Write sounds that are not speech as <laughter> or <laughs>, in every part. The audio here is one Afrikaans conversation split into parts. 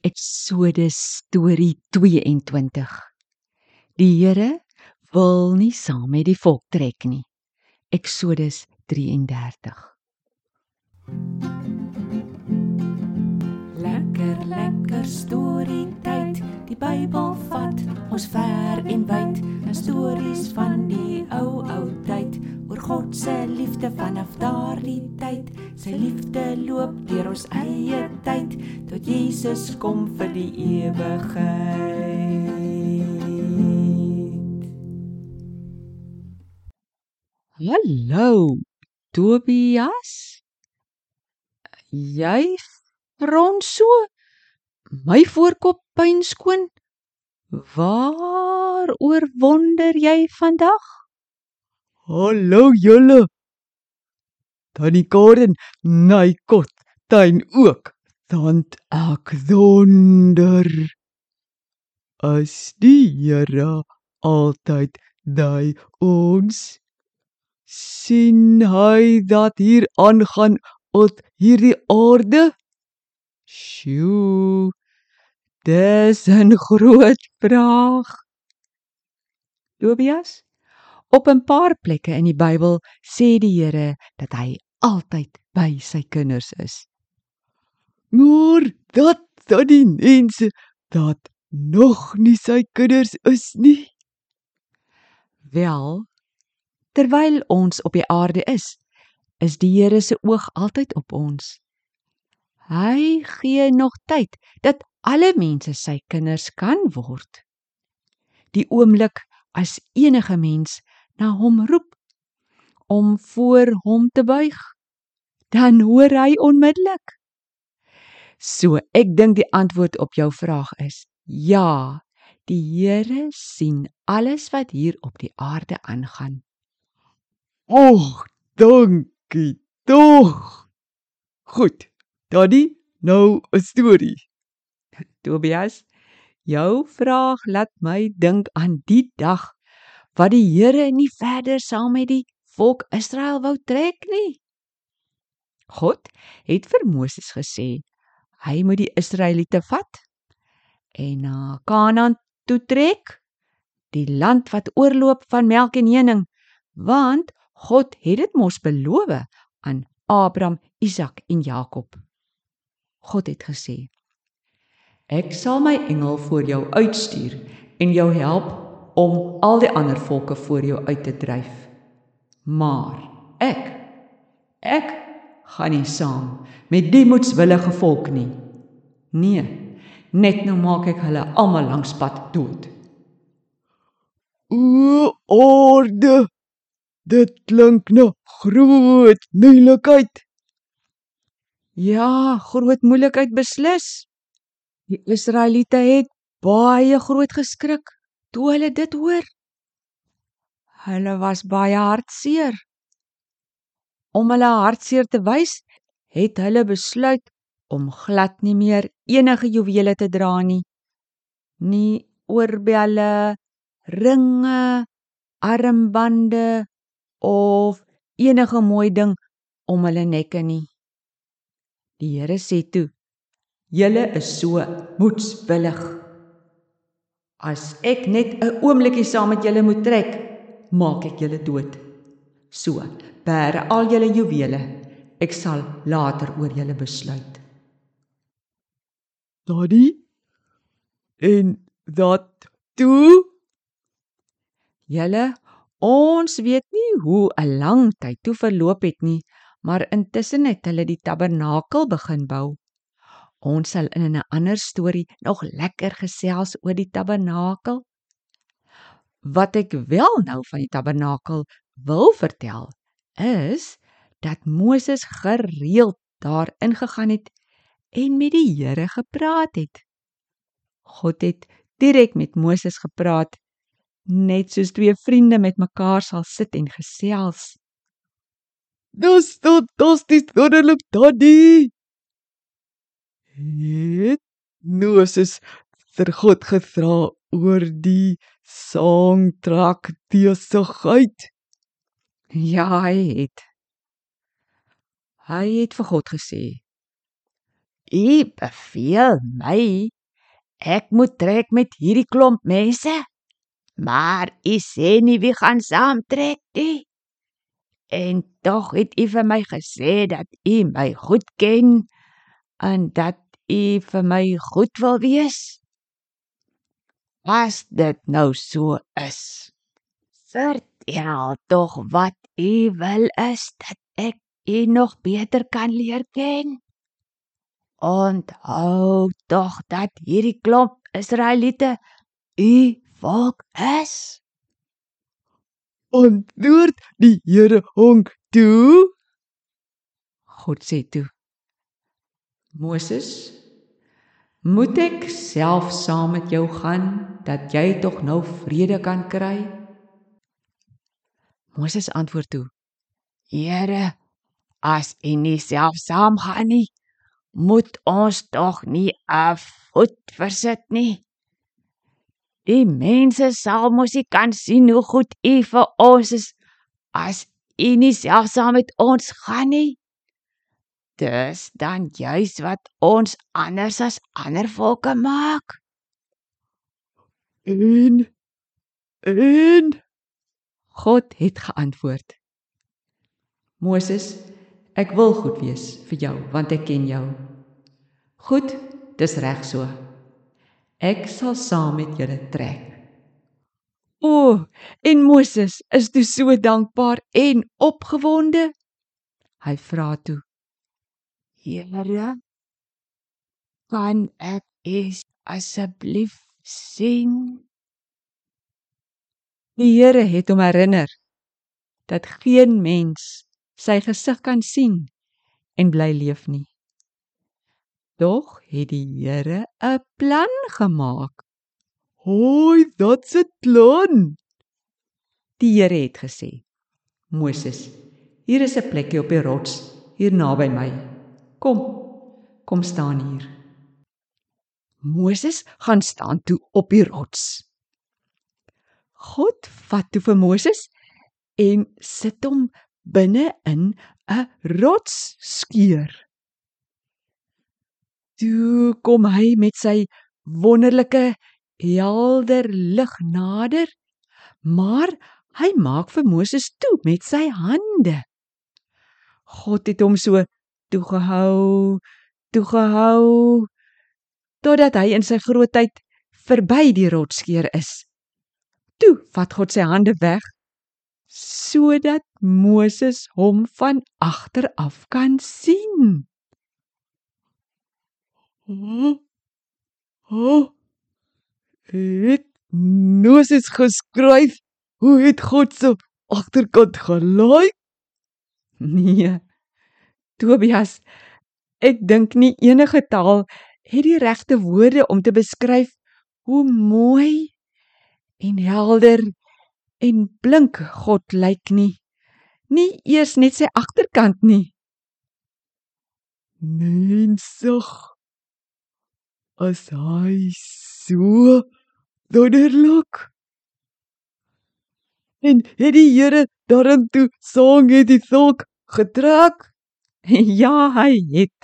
Eksodus storie 22. Die Here wil nie saam met die volk trek nie. Eksodus 33. Lekker lekker storie tyd. Die Bybel vat ons ver en wyd. 'n Stories van liefde vanaf daardie tyd. Sy liefde loop deur ons eie tyd tot Jesus kom vir die ewigheid. Hallo, Tobias. Jy frons so my voorkop pyn skoon. Waaroor wonder jy vandag? Hallo julle. Tannie Karen, my kot, tuin ook. Dan ek wonder as die Here altyd daai ons sien hy dat hier aangaan op hierdie aarde? Sjoe. Dis 'n groot vraag. Tobias, op 'n paar plekke in die Bybel sê die Here dat hy altyd by sy kinders is. Maar dat dan die mense dat nog nie sy kinders is nie. Wel, terwyl ons op die aarde is, is die Here se oog altyd op ons. Hy gee nog tyd dat alle mense sy kinders kan word. Die oomblik as enige mens na hom roep om voor hom te buig, dan hoor hy onmiddellik. So ek dink die antwoord op jou vraag is ja. Die Here sien alles wat hier op die aarde aangaan. Och, dankie tog. Goed. Daddy, nou 'n storie. Tobias, jou vraag laat my dink aan die dag wat die Here nie verder saam met die volk Israel wou trek nie. God het vir Moses gesê hy moet die Israeliete vat en na Kanaan toe trek, die land wat oorloop van melk en honing, want God het dit mos beloof aan Abraham, Isak en Jakob. God het gesê: Ek sal my engel voor jou uitstuur en jou help om al die ander volke voor jou uit te dryf. Maar ek ek gaan nie saam met die moedswillige volk nie. Nee, net nou maak ek hulle almal langs pad dood. O, orde. Dit klink nou groot moeilikheid. Ja, groot moeilikheid beslis. Die Israeliete het baie groot geskrik toe hulle dit hoor. Hulle was baie hartseer. Om hulle hartseer te wys, het hulle besluit om glad nie meer enige juwele te dra nie. Nie oorbelle, ringe, armbande of enige mooi ding om hulle nekke nie. Die Here sê toe: "Julle is so moedswillig. As ek net 'n oombliekie saam met julle moet trek, maak ek julle dood. So, bære al julle juwele. Ek sal later oor julle besluit." Daddy? En dat toe? Julle, ons weet nie hoe 'n lang tyd toe verloop het nie, maar intussen het hulle die tabernakel begin bou. Ons sal in 'n ander storie nog lekker gesels oor die tabernakel. Wat ek wel nou van die tabernakel wil vertel, is dat Moses gereeld daar ingegaan het en met die Here gepraat het. God het direk met Moses gepraat, net soos twee vriende met mekaar sal sit en gesels. Dis fantasties wonderlik, Daddy. Het Moses vir God gevra oor die songtrak besigheid? Ja, hy het. Hy het vir God gesê: U beveel my ek moet trek met hierdie klomp mense. Maar u sê nie wie gaan saamtrek nie. En tog het u vir my gesê dat u my goed ken en dat u vir my goed wil wees. As dit nou so is, vertel tog wat u wil is dat ek u nog beter kan leer ken. Onthou tog dat hierdie klomp Israeliete u volk is. Antwoord die Here hom toe. God sê toe: Moses, moet ek self saam met jou gaan dat jy tog nou vrede kan kry? Moses antwoord toe: Here, as u nie self saam gaan nie, moet ons tog nie af voet versit nie. Die mense sal mos nie kan sien hoe goed u vir ons is as u nie self saam met ons gaan nie. Dis dan juis wat ons anders as ander volke maak. En en God het geantwoord. Moses, ek wil goed wees vir jou want ek ken jou. Goed, dis reg so. Ek sal saam met julle trek. O, en Moses is toe so dankbaar en opgewonde. Hy vra toe: Here, kan ek is asseblief sien? Die Here het hom herinner dat geen mens sy gesig kan sien en bly leef nie. Dog het die Here 'n plan gemaak. hoi, dat's 'n plan. Die Here het gesê: Moses, hier is 'n plekkie op die rots hier naby my. Kom, kom staan hier. Moses gaan staan toe op die rots. God vat toe vir Moses en sit hom binne in 'n rotsskeur. Toe kom hy met sy wonderlike helder lig nader, maar hy maak vir Moses toe met sy hande. God het hom so toegehou, toegehou totdat hy in sy grootheid verby die rotsskeur is. Toe vat God sy hande weg sodat Moses hom van agter af kan sien. Oh, oh, het Moses geskryf hoe het God se agterkant gelyk? Nee. Tobias, ek dink nie enige taal het die regte woorde om te beskryf hoe mooi en helder en blink God lyk nie. Nie eers net sy agterkant nie. Mensig. As hy so wonderlik. En het die Here daarin toe sang het die volk getrek? <laughs> Ja, hy het.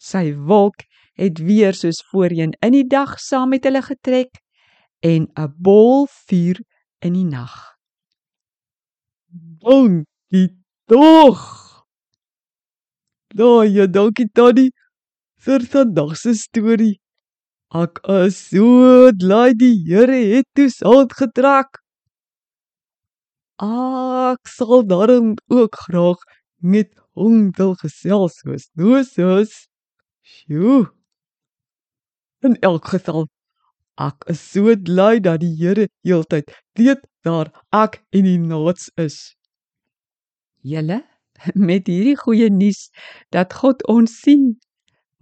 Sy wolk het weer soos voorheen in die dag saam met hulle getrek en 'n bol vuur in die nag. Dankie tog. Daai, ja, dankie Tannie vir vandag se storie. Ek is so bly die Here het toe saad getrek. Ek sal daarom ook graag met wil gesels soos Moses. Sjoe. In elk geval ek is so bly dat die Here heeltyd weet waar ek en die naats is. Julle met hierdie goeie nuus dat God ons sien,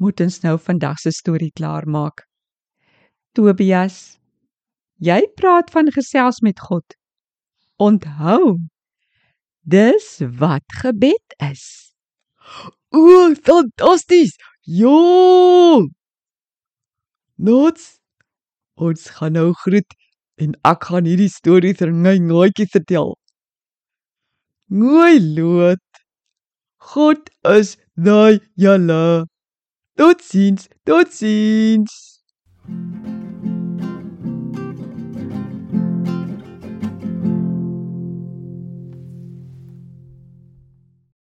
moet ons nou vandag se storie klaarmaak. Tobias, jy praat van gesels met God. Onthou, dis wat gebed is. O, fantasties. Ja! Nots. Ons gaan nou groet en ek gaan hierdie storie vir my maatjie vertel. Mooi loot. God is daai julle. Totsiens, totsiens.